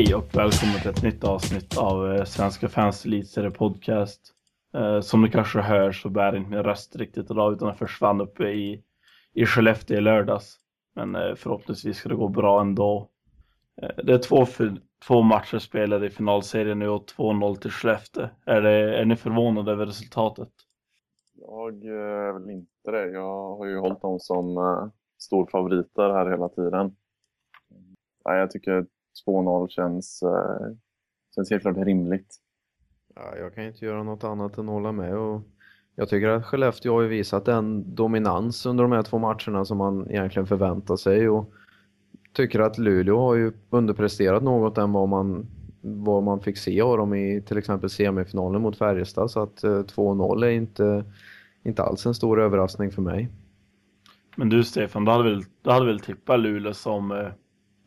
Hej och välkommen till ett nytt avsnitt av eh, Svenska fans elitserie podcast. Eh, som ni kanske hör så bär inte min röst riktigt idag utan den försvann uppe i, i Skellefteå i lördags. Men eh, förhoppningsvis ska det gå bra ändå. Det är två, två matcher spelade i finalserien nu och 2-0 till Skellefteå. Är, det, är ni förvånade över resultatet? Jag är väl inte det. Jag har ju hållit dem som storfavoriter här hela tiden. Jag tycker 2-0 känns, uh, känns helt klart rimligt. Ja, jag kan inte göra något annat än hålla med. Och jag tycker att Skellefteå har ju visat den dominans under de här två matcherna som man egentligen förväntar sig. Och tycker att Luleå har ju underpresterat något än vad man, vad man fick se av dem i till exempel semifinalen mot Färjestad. Så att 2-0 är inte inte alls en stor överraskning för mig. Men du Stefan, du hade väl, du hade väl tippat Luleå som, eh,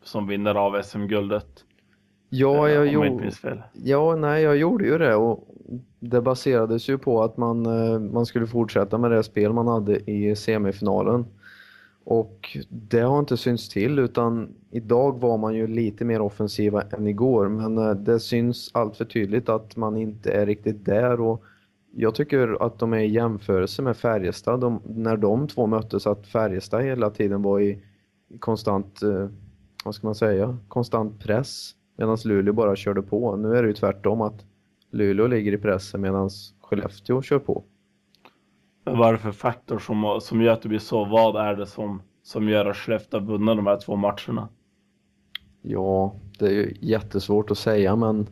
som vinnare av SM-guldet? Ja, jag gjorde... Ja, nej, jag gjorde ju det och det baserades ju på att man, eh, man skulle fortsätta med det spel man hade i semifinalen. Och det har inte synts till utan idag var man ju lite mer offensiva än igår men eh, det syns allt för tydligt att man inte är riktigt där och jag tycker att de är i jämförelse med Färjestad. De, när de två möttes att Färjestad hela tiden var i konstant, eh, vad ska man säga, konstant press. Medan Luleå bara körde på. Nu är det ju tvärtom att Luleå ligger i pressen medan Skellefteå kör på. Men vad är det för faktor som, som gör att det blir så? Vad är det som, som gör att Skellefteå vunnit de här två matcherna? Ja, det är ju jättesvårt att säga men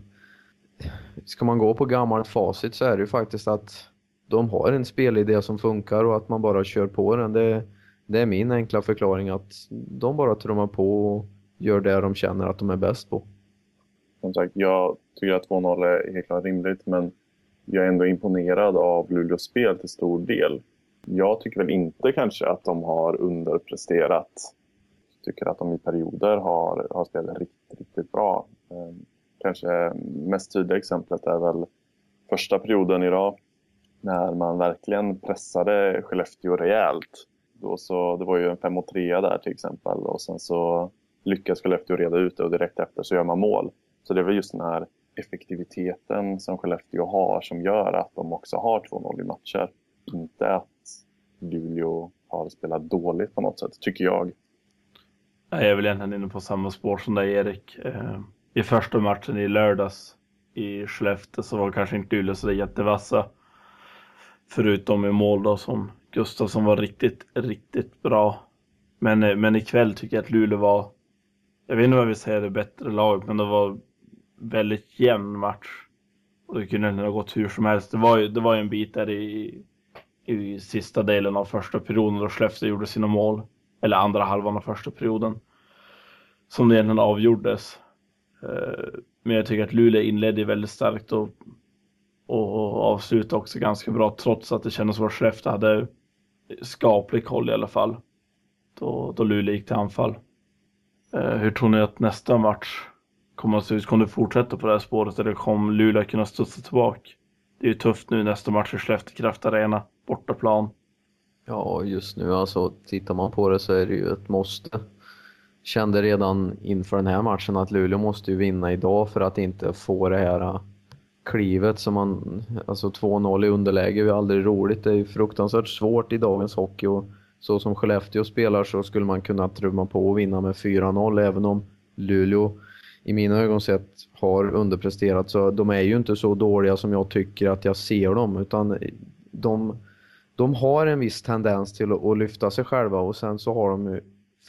ska man gå på gammalt facit så är det ju faktiskt att de har en spelidé som funkar och att man bara kör på den. Det, det är min enkla förklaring att de bara trummar på och gör det de känner att de är bäst på. Som sagt, jag tycker att 2-0 är helt klart rimligt men jag är ändå imponerad av Luleås spel till stor del. Jag tycker väl inte kanske att de har underpresterat. Jag tycker att de i perioder har, har spelat riktigt, riktigt bra. Ehm, kanske mest tydliga exemplet är väl första perioden idag när man verkligen pressade Skellefteå rejält. Då så, det var ju en 5 och 3 där till exempel och sen så lyckas Skellefteå reda ut det och direkt efter så gör man mål. Så det är väl just den här effektiviteten som Skellefteå har som gör att de också har 2-0 i matcher. Inte att Luleå har spelat dåligt på något sätt, tycker jag. Jag är väl egentligen inne på samma spår som dig Erik. Eh, I första matchen i lördags i Skellefteå så var kanske inte Luleå så jättevassa. Förutom i mål då som Gustafsson var riktigt, riktigt bra. Men, eh, men ikväll tycker jag att Luleå var, jag vet inte vad vi säger det bättre lag, men det var väldigt jämn match. Och det kunde ha gått hur som helst. Det var ju, det var ju en bit där i, i sista delen av första perioden då Skellefteå gjorde sina mål. Eller andra halvan av första perioden. Som det egentligen avgjordes. Eh, men jag tycker att Luleå inledde väldigt starkt och, och avslutade också ganska bra trots att det kändes som att Skellefteå hade skaplig koll i alla fall. Då, då Luleå gick till anfall. Eh, hur tror ni att nästa match kommer att se ut? Kommer det fortsätta på det här spåret eller kommer Luleå kunna studsa tillbaka? Det är ju tufft nu nästa match i Skellefteå Kraft Arena, bortaplan. Ja, just nu alltså tittar man på det så är det ju ett måste kände redan inför den här matchen att Luleå måste ju vinna idag för att inte få det här äh, klivet som man, alltså 2-0 i underläge är ju aldrig roligt. Det är ju fruktansvärt svårt i dagens hockey och så som Skellefteå spelar så skulle man kunna trumma på och vinna med 4-0 även om Luleå i mina ögon sett har underpresterat så de är ju inte så dåliga som jag tycker att jag ser dem utan de, de har en viss tendens till att, lyfta sig själva och sen så har de ju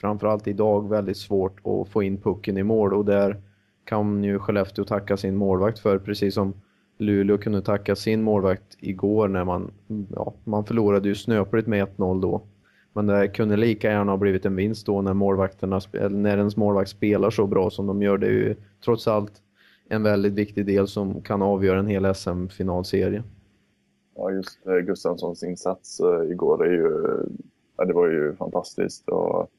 framförallt idag väldigt svårt att få in pucken i mål och där kan ju Skellefteå tacka sin målvakt för precis som Luleå kunde tacka sin målvakt igår när man, ja, man förlorade ju snöpligt med 1-0 då. Men det kunde lika gärna ha blivit en vinst då när målvakterna, när ens målvakt spelar så bra som de gör. Det är ju trots allt en väldigt viktig del som kan avgöra en hel SM-finalserie. Ja, just eh, Gustavssons insats eh, igår är ju, ja, det var ju fantastiskt. Och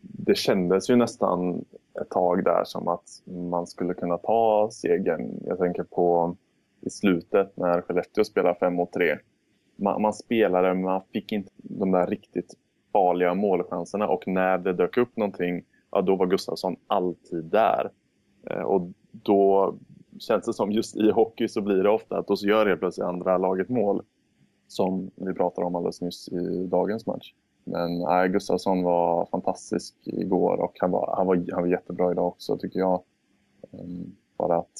det kändes ju nästan ett tag där som att man skulle kunna ta segern. Jag tänker på i slutet när Skellefteå spelar 5 mot 3. Man, man spelade, men man fick inte de där riktigt farliga målchanserna och när det dök upp någonting, ja då var Gustafsson alltid där. Eh, och då känns det som just i hockey så blir det ofta att då gör helt plötsligt andra laget mål. Som vi pratade om alldeles nyss i dagens match. Men äh, Gustafsson var fantastisk igår och han var, han, var, han var jättebra idag också tycker jag. Ehm, bara att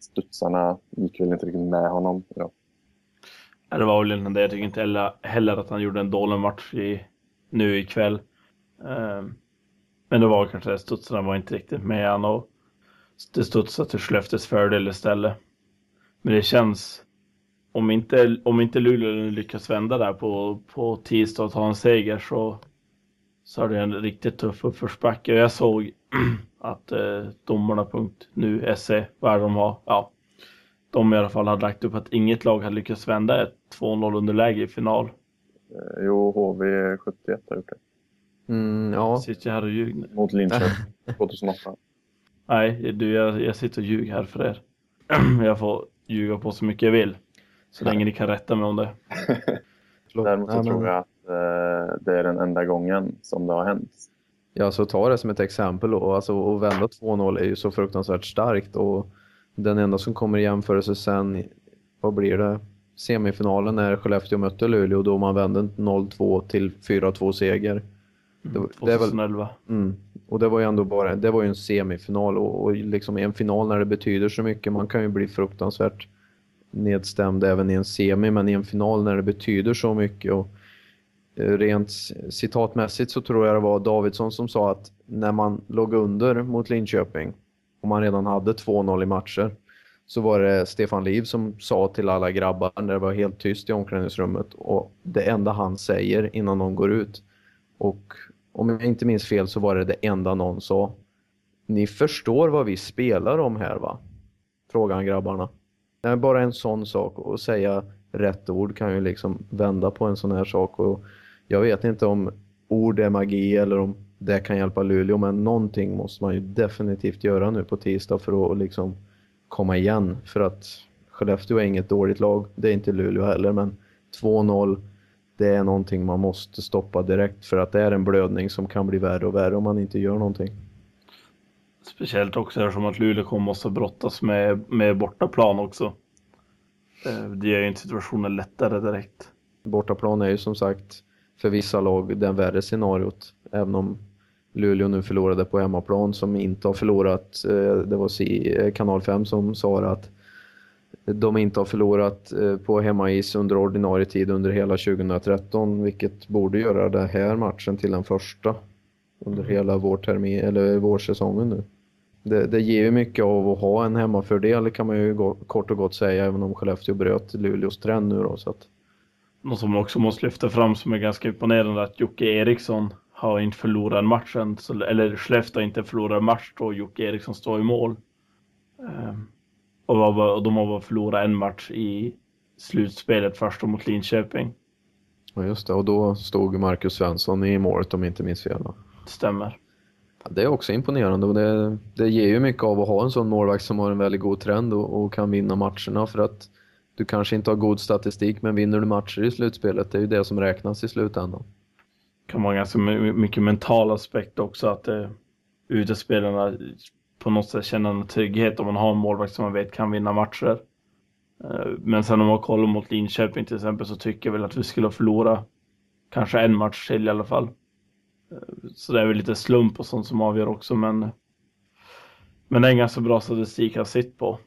studsarna gick väl inte riktigt med honom. Ja. Det var väl en det. Jag tycker inte heller, heller att han gjorde en dålig match i, nu ikväll. Ehm, men det var kanske det, studsarna var inte riktigt med än och det studsade till Skellefteås fördel istället. Men det känns, om inte, om inte Luleå lyckas vända där på, på tisdag och ta en seger så, så är det en riktigt tuff uppförsbacke. Jag såg att eh, domarna.nu SE, vad de har, ja, de i alla fall hade lagt upp att inget lag hade lyckats vända ett 2-0 underläge i final. Eh, jo, HV71 har gjort det. Mm, ja. Sitter jag här och ljuger? Mot Linköping 2008. Nej, du, jag, jag sitter och ljuger här för er. jag får ljuga på så mycket jag vill. Så länge ni kan rätta mig om det. Däremot så tror jag att eh, det är den enda gången som det har hänt. Ja, så ta det som ett exempel då. Alltså, att vända 2-0 är ju så fruktansvärt starkt och den enda som kommer i jämförelse sen, vad blir det? Semifinalen när Skellefteå mötte Luleå då man vände 0-2 till 4-2 seger. Det, mm, det 2011. Väl, mm, och det var ju ändå bara, det var ju en semifinal och, och liksom en final när det betyder så mycket, man kan ju bli fruktansvärt nedstämd även i en semi, men i en final när det betyder så mycket och eh, rent citatmässigt så tror jag det var Davidsson som sa att när man låg under mot Linköping och man redan hade 2-0 i matcher så var det Stefan Liv som sa till alla grabbar när det var helt tyst i omklädningsrummet och det enda han säger innan någon går ut och om jag inte minns fel så var det det enda någon sa. Ni förstår vad vi spelar om här va? Frågan grabbarna. Det är bara en sån sak och säga rätt ord kan ju liksom vända på en sån här sak och jag vet inte om ord är magi eller om det kan hjälpa Luleå men någonting måste man ju definitivt göra nu på tisdag för att liksom komma igen för att Skellefteå är inget dåligt lag, det är inte Luleå heller men 2-0 det är någonting man måste stoppa direkt för att det är en blödning som kan bli värre och värre om man inte gör någonting. Speciellt också eftersom att Luleå kommer måste brottas med, med bortaplan också. Eh, det gör ju inte situationen lättare direkt. Bortaplan är ju som sagt för vissa lag den värre scenariot. Även om Luleå nu förlorade på hemmaplan som inte har förlorat. Eh, det var eh, Kanal 5 som sa att de inte har förlorat eh, på hemmais under ordinarie tid under hela 2013 vilket borde göra den här matchen till den första under mm. hela vårtermin, eller vårsäsongen nu. Det, det ger ju mycket av att ha en hemmafördel kan man ju gå, kort och gott säga även om Skellefteå bröt Luleås trend nu då. Så att... Något som också måste lyfta fram som är ganska imponerande att Jocke Eriksson har inte förlorat matchen, eller Skellefteå har inte förlorat match då Jocke Eriksson står i mål. Um och, och de har bara förlorat en match i slutspelet först mot Linköping. Ja just det, och då stod Marcus Svensson i målet om inte minns fel. Stämmer. Ja, det är också imponerande och det, det ger ju mycket av att ha en sån målvakt som har en väldigt god trend och, och, kan vinna matcherna för att du kanske inte har god statistik men vinner du matcher i slutspelet det är ju det som räknas i slutändan. Kan vara ganska mycket mental aspekt också att eh, utespelarna på något sätt känna en trygghet om man har en målvakt som man vet kan vinna matcher. Eh, men sen om man kollar mot Linköping till exempel så tycker jag väl att vi skulle förlora kanske en match till i alla fall. Eh, så det är väl lite slump och sånt som avgör också men men det är en ganska bra statistik att sitt på.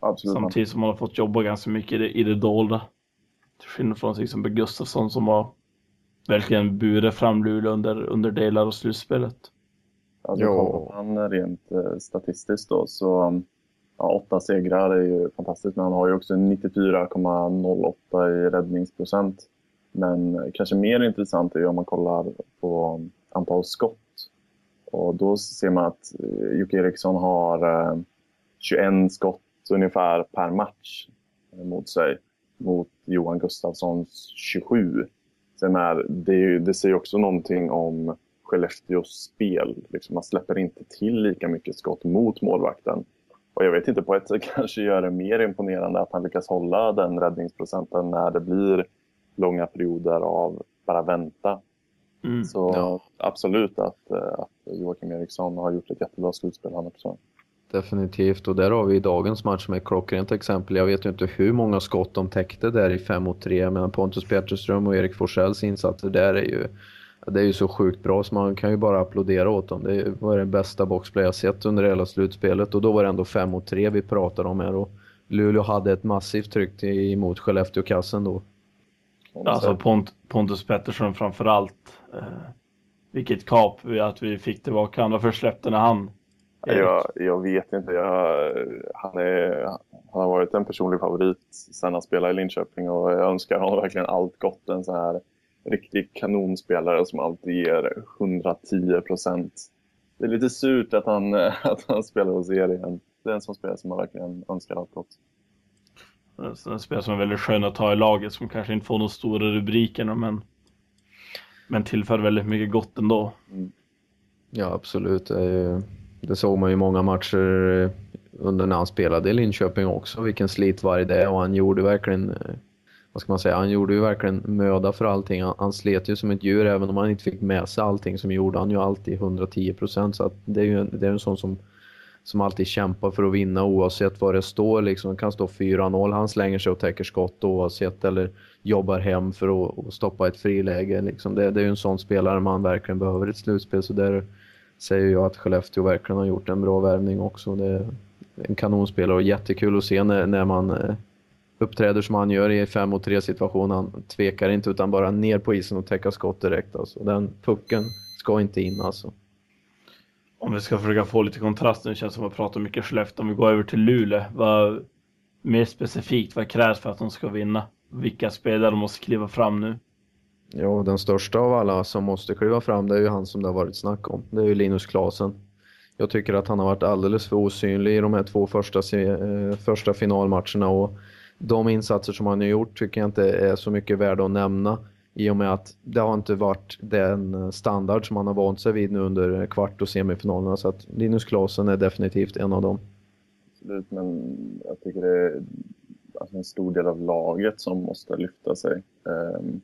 Absolut. Samtidigt som man har fått jobba ganska mycket i det, i det dolda. Till skillnad från till exempel Gustafsson som har verkligen burit fram Luleå under, under delar av slutspelet. Ja. han rent eh, statistiskt då så ja, åtta segrar är ju fantastiskt men han har ju också 94,08 i räddningsprocent. Men kanske mer intressant är ju om man kollar på antal skott. Och då ser man att eh, Jocke Eriksson har eh, 21 skott ungefär per match mot sig. Mot Johan Gustafssons 27. Sen är, det, det säger också någonting om Skellefteås spel. Liksom man släpper inte till lika mycket skott mot målvakten. Och jag vet inte, på ett sätt kanske gör det mer imponerande att han lyckas hålla den räddningsprocenten när det blir långa perioder av bara vänta. Mm, Så ja. absolut att, att Joakim Eriksson har gjort ett jättebra slutspel han också. Definitivt, och där har vi dagens match med klockrent exempel. Jag vet ju inte hur många skott de täckte där i 5 mot 3, men Pontus Petterström och Erik Forsells insatser där är ju det är ju så sjukt bra så man kan ju bara applådera åt dem. Det var det bästa boxplay jag sett under hela slutspelet och då var det ändå 5 mot 3 vi pratade om här och Luleå hade ett massivt tryck emot Skellefteå-kassen då. Alltså Pont Pontus Pettersson framförallt. Eh, vilket kap att vi fick tillbaka han. Varför släppte när han? Jag, jag vet inte. Jag, han, är, han har varit en personlig favorit sedan han spelade i Linköping och jag önskar honom verkligen allt gott. En så här riktig kanonspelare som alltid ger 110 procent. Det är lite surt att han, att han spelar hos er igen. Det är en sån spelare som man verkligen önskar allt gott. En spelare som är väldigt skön att ta i laget som kanske inte får några stora rubriker men, men tillför väldigt mycket gott ändå. Mm. Ja absolut. Det det såg man ju många matcher eh, under när han spelade i Linköping också, vilken slitvarg det är och han gjorde verkligen eh, vad ska man säga, han gjorde ju verkligen möda för allting. Han, han slet ju som ett djur även om han inte fick med sig allting som gjorde han ju alltid 110 procent. Så att det är ju det är en sån som, som alltid kämpar för att vinna oavsett vad det står. Liksom. Det kan stå 4-0, han slänger sig och täcker skott oavsett eller jobbar hem för att, att stoppa ett friläge. Liksom. Det, det är ju en sån spelare man verkligen behöver i ett slutspel. Så där säger jag att Skellefteå verkligen har gjort en bra värvning också. Det är en kanonspelare och jättekul att se när, när man eh, uppträder som han gör i 5 mot 3 situation. Han tvekar inte utan bara ner på isen och täcka skott direkt. Alltså. Den pucken ska inte in alltså. Om vi ska försöka få lite kontrast, nu känns det som att prata mycket Skellefteå. Om vi går över till Luleå, vad mer specifikt, vad krävs för att de ska vinna? Vilka spelare måste kliva fram nu? Ja, den största av alla som måste kliva fram, det är ju han som det har varit snack om. Det är ju Linus Klasen. Jag tycker att han har varit alldeles för osynlig i de här två första, eh, första finalmatcherna och de insatser som han har gjort tycker jag inte är så mycket värda att nämna i och med att det har inte varit den standard som han har vant sig vid nu under kvart och semifinalerna så att Linus Klasen är definitivt en av dem. Absolut, men jag tycker det är alltså, en stor del av laget som måste lyfta sig. Ehm,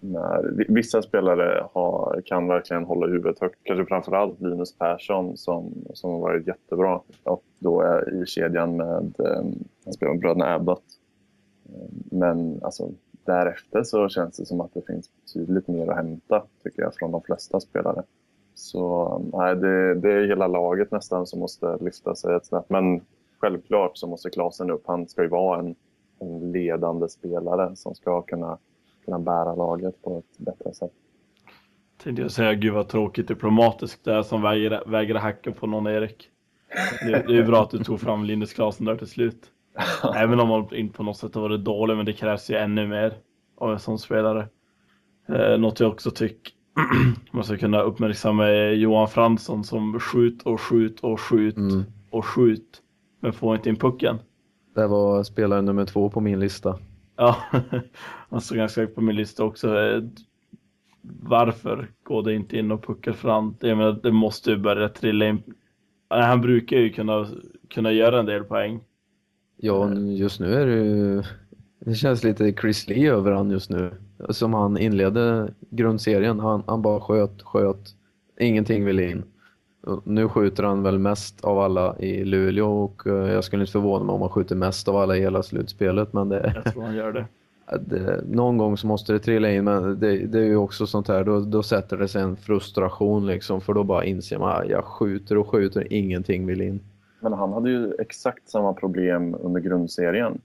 när, vissa spelare har, kan verkligen hålla huvudet högt, kanske framförallt Linus Persson som, som har varit jättebra och då är i kedjan med, eh, han spelar med bröderna Abbott eh, men alltså, därefter så känns det som att det finns betydligt mer att hämta tycker jag från de flesta spelare. Så nej, det, det är hela laget nästan som måste lyfta sig ett snäpp. Men självklart så måste Klasen upp. Han ska ju vara en, en ledande spelare som ska kunna, kunna bära laget på ett bättre sätt. Tänkte jag säga, gud vad tråkigt diplomatiskt det är som vägrar, vägrar hacka på någon Erik. Det, det är bra att du tog fram Linus Klasen där till slut. Även om man inte på något sätt har varit dålig, men det krävs ju ännu mer av en sån spelare. Eh, något jag också tycker man ska kunna uppmärksamma är Johan Fransson som skjut och skjut och skjut mm. och skjut, men får inte in pucken. Det var spelare nummer två på min lista. Ja, han stod ganska högt på min lista också. Eh, varför går det inte in och puckar fram? Jag menar, det måste ju börja trilla in. Han brukar ju kunna, kunna göra en del poäng. Ja, just nu är det ju... Det känns lite Chris Lee över han just nu. Som han inledde grundserien. Han, han bara sköt, sköt. Ingenting vill in. Nu skjuter han väl mest av alla i Luleå och eh, jag skulle inte förvåna mig om han skjuter mest av alla i hela slutspelet. Men det, jag tror han gör det. det någon gång så måste det trilla in men det, det är ju också sånt här, då, då sätter det sig en frustration liksom för då bara inser man att ah, jag skjuter och skjuter, ingenting vill in. Men han hade ju exakt samma problem under grundserien.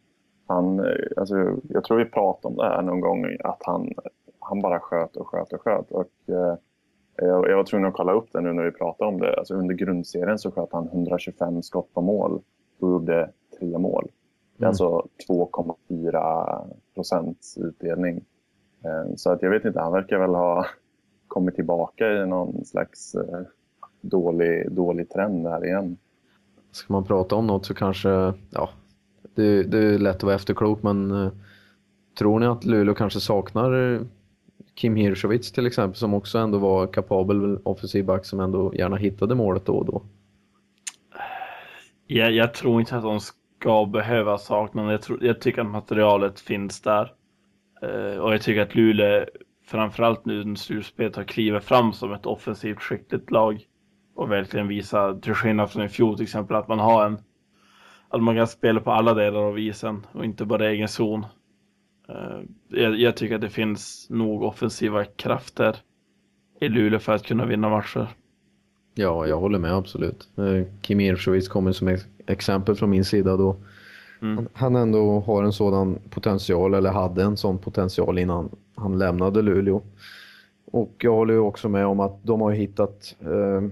Han, eh, alltså, jag tror vi pratade om det här någon gång, att han, han bara sköt och sköt och sköt. Och, eh, jag, jag var tvungen att kolla upp det nu när vi pratade om det. Alltså, under grundserien så sköt han 125 skott på mål och gjorde tre mål. Det är mm. alltså 2,4 procents utdelning. Eh, så att jag vet inte, han verkar väl ha kommit tillbaka i någon slags eh, dålig, dålig trend där igen ska man prata om något så kanske, ja, det, det är lätt att vara efterklok men eh, tror ni att Luleå kanske saknar eh, Kim Hirschowitz till exempel som också ändå var kapabel offensiv back som ändå gärna hittade målet då och då? Jag, jag tror inte att de ska behöva sakna jag, tror, jag tycker att materialet finns där. Uh, och jag tycker att Luleå framförallt nu när slutspelet har klivit fram som ett offensivt skickligt lag. och verkligen visa, till skillnad från i fjol till exempel, att man har en att man kan spela på alla delar av isen och inte bara egen zon. Eh, jag, jag tycker att det finns nog offensiva krafter i Luleå för att kunna vinna matcher. Ja, jag håller med absolut. Eh, Kim Irfsjövitz kommer som exempel från min sida då. Mm. Han ändå har en sådan potential, eller hade en sån potential innan han lämnade Luleå. Och jag håller ju också med om att de har hittat eh,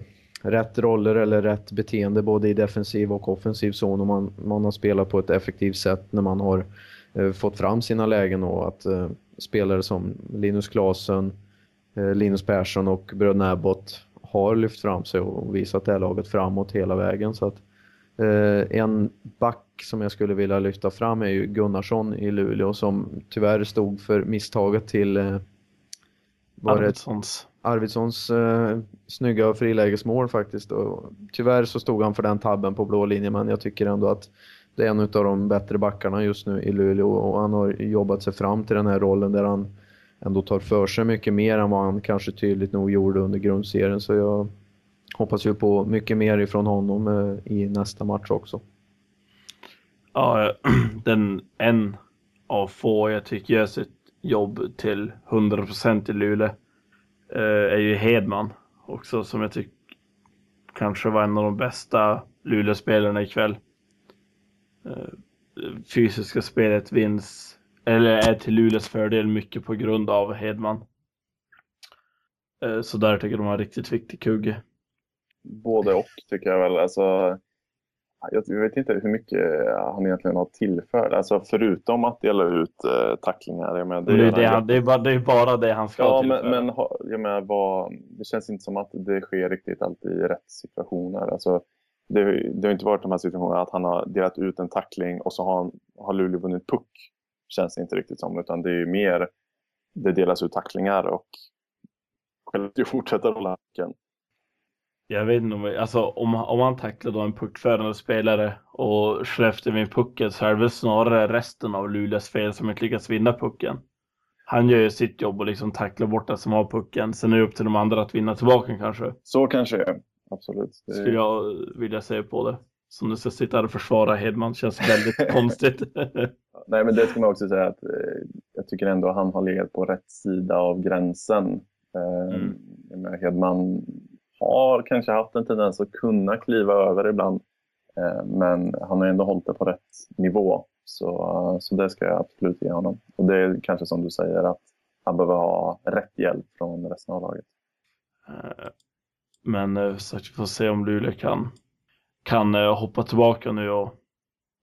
rätt roller eller rätt beteende både i defensiv och offensiv zon och man, man har spelat på ett effektivt sätt när man har fått fram sina lägen och att eh, spelare som Linus Klasen, eh, Linus Persson och bröderna Abbott har lyft fram sig och visat det här laget framåt hela vägen så att eh, en back som jag skulle vilja lyfta fram är ju Gunnarsson i Luleå som tyvärr stod för misstaget till eh, Arvidssons. Arvidssons eh, snygga frilägesmål faktiskt. Och tyvärr så stod han för den tabben på blå linjen men jag tycker ändå att det är en av de bättre backarna just nu i Luleå och han har jobbat sig fram till den här rollen där han ändå tar för sig mycket mer än vad han kanske tydligt nog gjorde under grundserien så jag hoppas ju på mycket mer ifrån honom eh, i nästa match också. Ja, den en av få jag tycker gör sitt jobb till 100% i Luleå eh, är ju Hedman också som jag tycker kanske var en av de bästa Luleåspelarna ikväll. Eh, fysiska spelet vinns, eller är till Luleås fördel mycket på grund av Hedman. Eh, så där tycker de har riktigt viktig kugge. Både och tycker jag väl. Alltså, jag vet inte hur mycket han egentligen har tillfört. Alltså förutom att dela ut eh, tacklingar. Jag menar, det, det, det, han, det, är bara, det är bara det han ska ja, tillföra. Men, men jag menar, vad, det känns inte som att det sker riktigt alltid i rätt situationer. Alltså, det, det har inte varit de här situationerna att han har delat ut en tackling och så har, har Luleå vunnit puck. Känns det inte riktigt som. Utan det är mer det delas ut tacklingar och Skellefteå fortsätter hålla pucken. Jag vet inte, alltså om, om han tacklar då en puckförande spelare och Skellefteå med pucken så är det väl snarare resten av Luleås fel som inte lyckas vinna pucken. Han gör ju sitt jobb och liksom tacklar bort det som har pucken. Sen är det upp till de andra att vinna tillbaka kanske. Så kanske det är. Absolut. Det... Skulle jag vilja säga på det. Som du ska sitta här och försvara Hedman känns väldigt konstigt. Nej, men det ska man också säga att eh, jag tycker ändå att han har legat på rätt sida av gränsen. Eh, mm. Hedman har kanske haft en tendens att kunna kliva över ibland. Eh, men han har ändå hållit det på rätt nivå. Så, så det ska jag absolut ge honom. Och det är kanske som du säger att han behöver ha rätt hjälp från resten av laget. Eh, men eh, så att vi får se om Luleå kan, kan hoppa tillbaka nu och,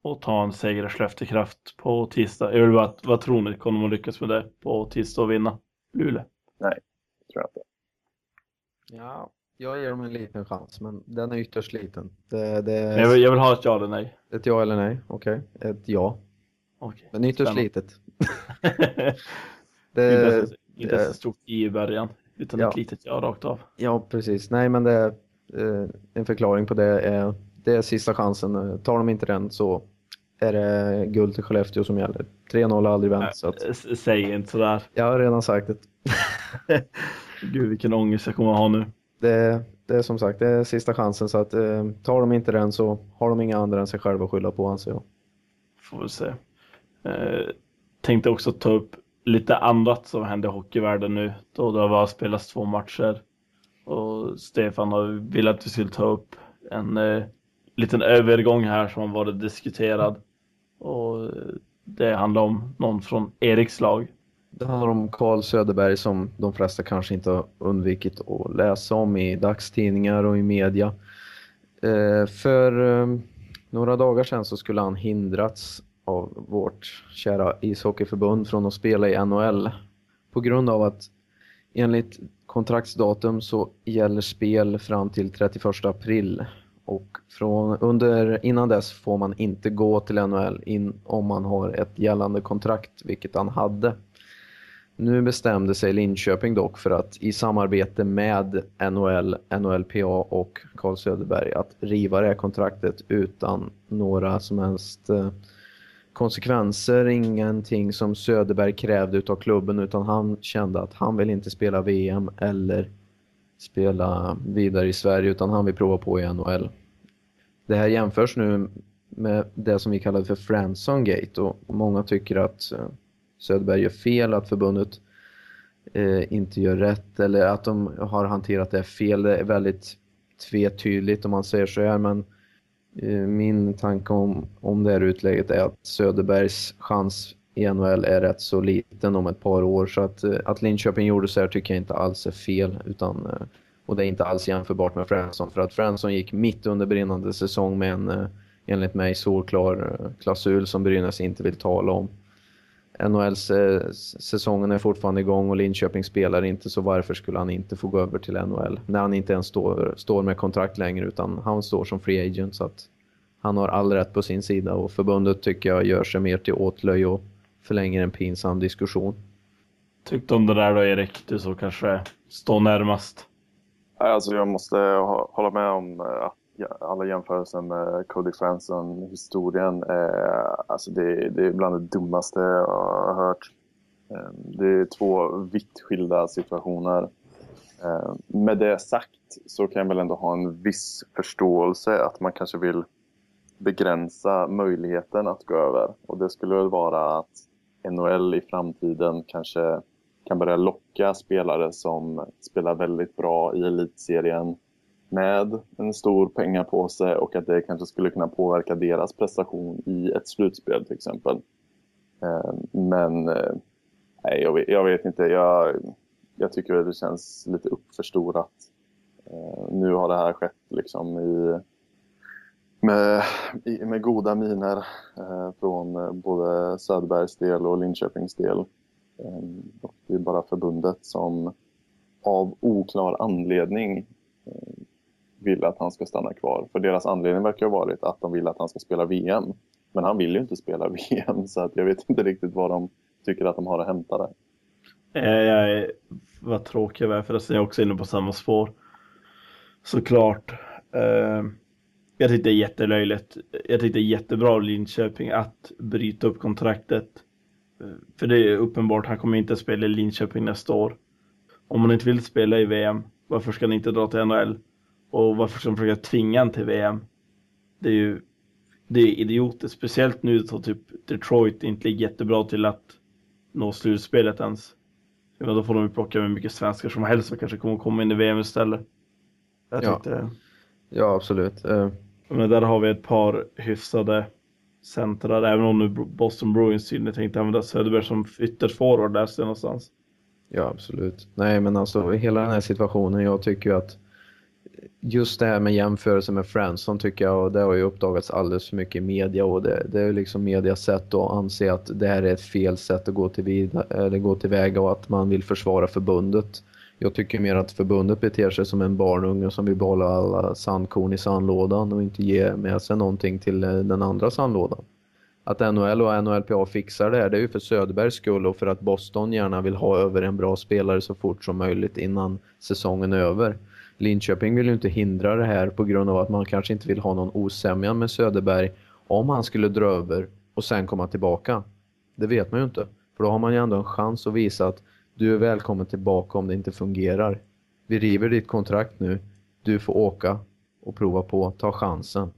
och ta en seger i Skellefteåkraft på tisdag. Jag vill bara, vad tror ni? Kommer man lyckas med det på tisdag och vinna Luleå? Nej, det tror jag inte. Ja, jag ger dem en liten chans, men den är ytterst liten. Det, det är... jag, vill, jag, vill, ha ett ja eller nej. Ett ja eller nej, okej. Okay. Ett ja. Okay. Men ytterst Spännande. litet. det, inte så stort i början, utan ja. ett litet ja rakt av. Ja, precis. Nej, men det är, eh, en förklaring på det är det är sista chansen. Tar de inte den så är det guld till Skellefteå som gäller. 3-0 har aldrig vänt. Så att... Säg inte sådär. Jag har redan sagt det. Gud vilken ångest jag kommer att ha nu det, det är som sagt det är sista chansen så att eh, tar de inte den så har de inga andra än sig själva att skylla på anser jag. Får vi se. Eh, tänkte också ta upp lite annat som hände i hockeyvärlden nu då det har bara spelats två matcher. Och Stefan har velat att vi skulle ta upp en eh, liten övergång här som har varit diskuterad. Och det handlar om någon från Eriks lag det handlar om Karl Söderberg som de flesta kanske inte har undvikit att läsa om i dagstidningar och i media. Eh, för eh, några dagar sedan så skulle han hindrats av vårt kära ishockeyförbund från att spela i NHL på grund av att enligt kontraktsdatum så gäller spel fram till 31 april och från, under, innan dess får man inte gå till NHL in, om man har ett gällande kontrakt, vilket han hade. Nu bestämde sig Linköping dock för att i samarbete med NHL, NHLPA och Carl Söderberg att riva det här kontraktet utan några som helst eh, konsekvenser, ingenting som Söderberg krävde utav klubben utan han kände att han vill inte spela VM eller spela vidare i Sverige utan han vill prova på i NHL. Det här jämförs nu med det som vi kallar för Franson Gate och många tycker att eh, Söderberg gör fel, att förbundet eh, inte gör rätt eller att de har hanterat det fel. Det är väldigt tvetydigt om man säger så här men eh, Eh, min tanke om, om det här utlägget är att Söderbergs chans i NHL är rätt så liten om ett par år så att, eh, att Linköping gjorde så här tycker jag inte alls är fel utan eh, och det är inte alls jämförbart med Fransson för att Fransson gick mitt under brinnande säsong med en enligt mig solklar klausul som Brynäs inte vill tala om. NHL-säsongen är fortfarande igång och Linköping spelar inte så varför skulle han inte få gå över till NHL när han inte ens står, står med kontrakt längre utan han står som free agent så att han har all rätt på sin sida och förbundet tycker jag gör sig mer till åtlöj och förlänger en pinsam diskussion. Tyckte om det där då Erik, du som kanske står närmast? Alltså jag måste hålla med om att alla jämförelser med Cody Franson-historien. Eh, alltså det, det, är bland det dummaste jag har hört. Eh, det är två vitt skilda situationer. Eh, med det sagt så kan jag väl ändå ha en viss förståelse att man kanske vill begränsa möjligheten att gå över. Och det skulle väl vara att NHL i framtiden kanske kan börja locka spelare som spelar väldigt bra i elitserien med en stor pengapåse och att det kanske skulle kunna påverka deras prestation i ett slutspel till exempel. Eh, men eh, nej, jag vet, jag vet inte. Jag, jag tycker att det känns lite uppförstorat. Eh, nu har det här skett liksom i, med, med goda miner från både Söderbergs del och Linköpings del. Och det är bara förbundet som av oklar anledning vill att han ska stanna kvar. För deras anledning verkar ha varit att de vill att han ska spela VM. Men han vill ju inte spela VM så att jag vet inte riktigt vad de tycker att de har att hämta där. Eh, vad tråkig jag är förresten, jag är också inne på samma spår. Såklart. Eh, jag tyckte det är jättelöjligt. Jag tyckte det är jättebra av Linköping att bryta upp kontraktet. Eh, för det är uppenbart, han kommer inte spela i Linköping nästa år. Om han inte vill spela i VM, varför ska han inte dra till NHL? Och varför ska de försöka tvinga en till VM? Det är ju det är idiotiskt, speciellt nu så typ Detroit inte ligger jättebra till att nå slutspelet ens. Ja, då får de ju plocka med mycket svenskar som helst som kanske kommer komma in i VM istället. Jag ja. Tyckte, ja, absolut. Uh... Men där har vi ett par hyfsade centrar, även om nu Boston Bruins tydligen tänkte använda Söderberg som ytterforward där någonstans. Ja, absolut. Nej, men alltså hela den här situationen, jag tycker ju att just det här med jämförelse med Fransson tycker jag, och det har ju uppdagats alldeles för mycket i media och det, det är liksom medias sätt att anse att det här är ett fel sätt att gå, till vida, eller gå tillväga och att man vill försvara förbundet. Jag tycker mer att förbundet beter sig som en barnunge som vill behålla alla sandkorn i sandlådan och inte ge med sig någonting till eh, den andra sandlådan. Att NHL och NHLPA fixar det här, det är ju för Söderbergs skull och för att Boston gärna vill ha över en bra spelare så fort som möjligt innan säsongen är över. Linköping vill ju inte hindra det här på grund av att man kanske inte vill ha någon osämja med Söderberg om han skulle dra över och sen komma tillbaka. Det vet man ju inte. För då har man ju ändå en chans att visa att du är välkommen tillbaka om det inte fungerar. Vi river ditt kontrakt nu. Du får åka och prova på. Ta chansen.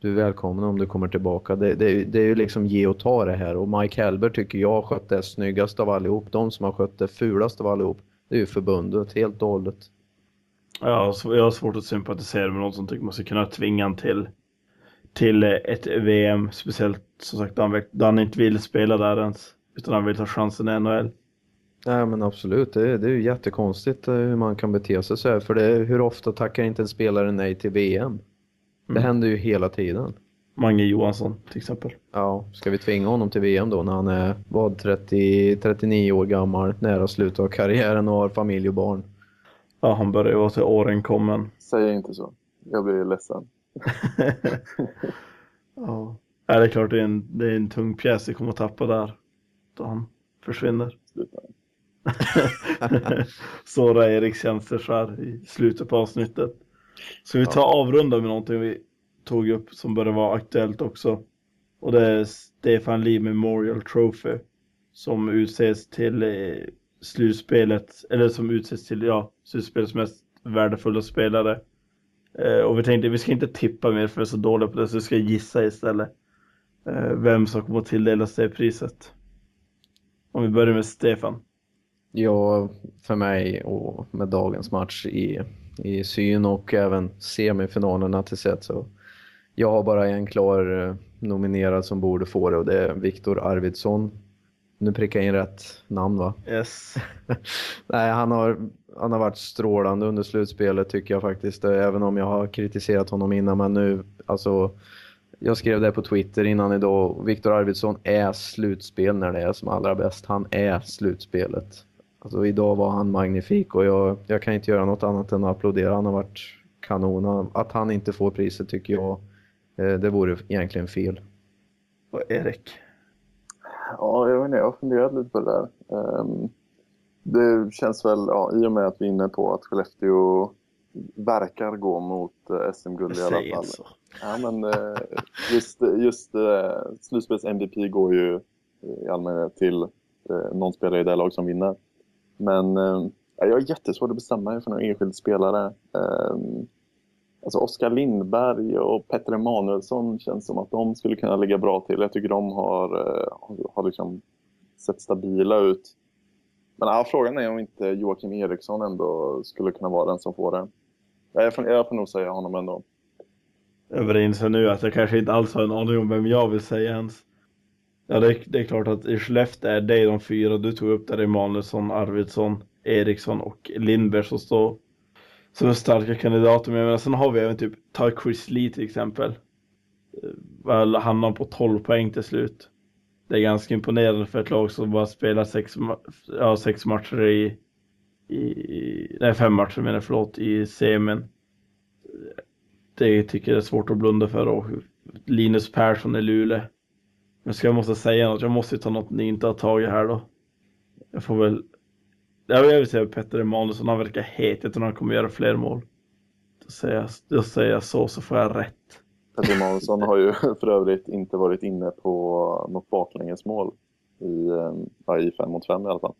Du är välkommen om du kommer tillbaka. Det, det, det är ju liksom ge och ta det här. Och Mike Helber tycker jag har skött det snyggast av allihop. De som har skött det fulast av allihop. Det är ju förbundet helt och hållet. Ja, jag har svårt att sympatisera med någon som tycker man ska kunna tvinga han till, till ett VM. Speciellt som sagt då han, då han inte vill spela där ens. Utan han vill ta chansen i NHL. Nej men absolut, det, det är ju jättekonstigt eh, hur man kan bete sig så här. För det, hur ofta tackar inte en spelare nej till VM? Det mm. händer ju hela tiden. Mange Johansson till exempel. Ja, ska vi tvinga honom till VM då när han är vad, 30, 39 år gammal, nära slutet av karriären och har familj och barn? Ja, han börjar vara till åren kommen. Säg inte så. Jag blir ledsen. ja. ja, det är klart det är, en, det är en tung pjäs vi kommer att tappa där. Då han försvinner. Såra Eriks tjänster så här i slutet på avsnittet. Ska vi ta ja. avrunda med någonting vi tog upp som börjar vara aktuellt också. Och det är Stefan Lee Memorial Trophy som utses till eh, slutspelet, eller som utses till ja, slutspelets mest värdefulla spelare. Eh, och vi tänkte vi ska inte tippa mer för vi är så dåliga på det så vi ska gissa istället. Eh, vem som kommer att tilldelas det priset. Om vi börjar med Stefan. Ja, för mig och med dagens match i, i syn och även semifinalerna till sett så jag har bara en klar eh, nominerad som borde få det och det är Viktor Arvidsson. Nu prickar jag in rätt namn va? Yes. Nej, han har, han har varit strålande under slutspelet tycker jag faktiskt. Även om jag har kritiserat honom innan. Men nu, alltså. Jag skrev det på Twitter innan idag. Viktor Arvidsson är slutspel när det är som allra bäst. Han är slutspelet. Alltså idag var han magnifik och jag, jag kan inte göra något annat än att applådera. Han har varit kanon. Att han inte får priset tycker jag, eh, det vore egentligen fel. Och Erik? Ja, jag vet inte, jag har funderat lite på det där. Um, det känns väl, ja, i och med att vi är inne på att Skellefteå verkar gå mot uh, SM-guld i alla fall. Så. Ja, men uh, just, just uh, slutspels-MVP går ju i allmänhet till någon spelare i det lag som vinner. Men jag har jättesvårt att bestämma mig för någon enskild spelare. Alltså Oskar Lindberg och Petter Emanuelsson känns som att de skulle kunna ligga bra till. Jag tycker de har, eh, har liksom sett stabila ut. Men ja, frågan är om inte Joakim Eriksson ändå skulle kunna vara den som får det. Jag får, jag får nog säga honom ändå. Jag inser nu att jag kanske inte alls har en aning om vem jag vill säga ens. Ja, det det är klart att i Skellefteå är det de fyra. Du tog upp där Emanuelsson, Arvidsson, Eriksson och Lindberg som står som är starka kandidater. Men sen har vi även typ, ta Chris Lee till exempel. Eh, väl han hamnar på 12 poäng till slut. Det är ganska imponerande för ett lag som bara spelar sex, ja, sex matcher i, i, nej fem matcher menar jag, förlåt, i semin. Det tycker jag är svårt att blunda för och Linus Persson i Luleå. Men ska jag måste säga något, jag måste ta något ni inte har tagit här då. Jag får väl jag vill säga Petter Emanuelsson, han verkar het. Jag tror han kommer göra fler mål. Då säger jag, då säger jag så, så får jag rätt. Petter Emanuelsson har ju för övrigt inte varit inne på något baklängesmål i, ja, i fem mot fem i alla fall.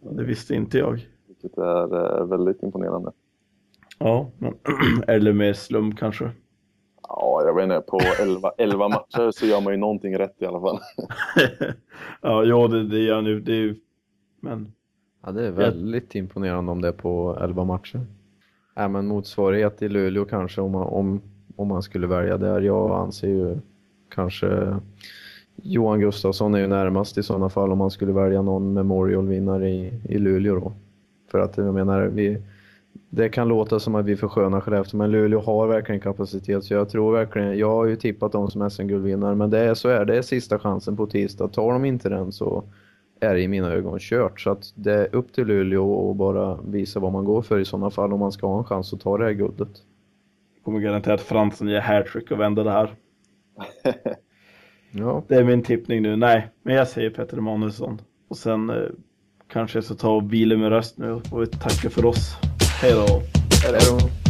Det visste inte jag. Vilket är eh, väldigt imponerande. Ja, men, eller mer slum kanske. Ja, jag vet inte. På 11, 11 matcher så gör man ju någonting rätt i alla fall. ja, ja det, det gör han ju men Ja, det är väldigt ja. imponerande om det är på 11 matcher. Ja, men motsvarighet i Luleå kanske om man, om, om man skulle välja där. Jag anser ju kanske Johan Gustafsson är ju närmast i sådana fall om man skulle välja någon Memorial-vinnare i, i Luleå då. För att jag menar, vi, det kan låta som att vi förskönar Skellefteå men Luleå har verkligen kapacitet så jag tror verkligen, jag har ju tippat dem som SM-guldvinnare men det är så är det är sista chansen på tisdag. Tar de inte den så är i mina ögon kört. Så att det är upp till Luleå och bara visa vad man går för i sådana fall om man ska ha en chans att ta det här guldet. Kommer garanterat Fransson ge hattrick och vända det här. ja. Det är min tippning nu. Nej, men jag säger Petter Emanuelsson. Och sen eh, kanske jag ska ta och vila med röst nu och tacka för oss. Hej då! Hej då!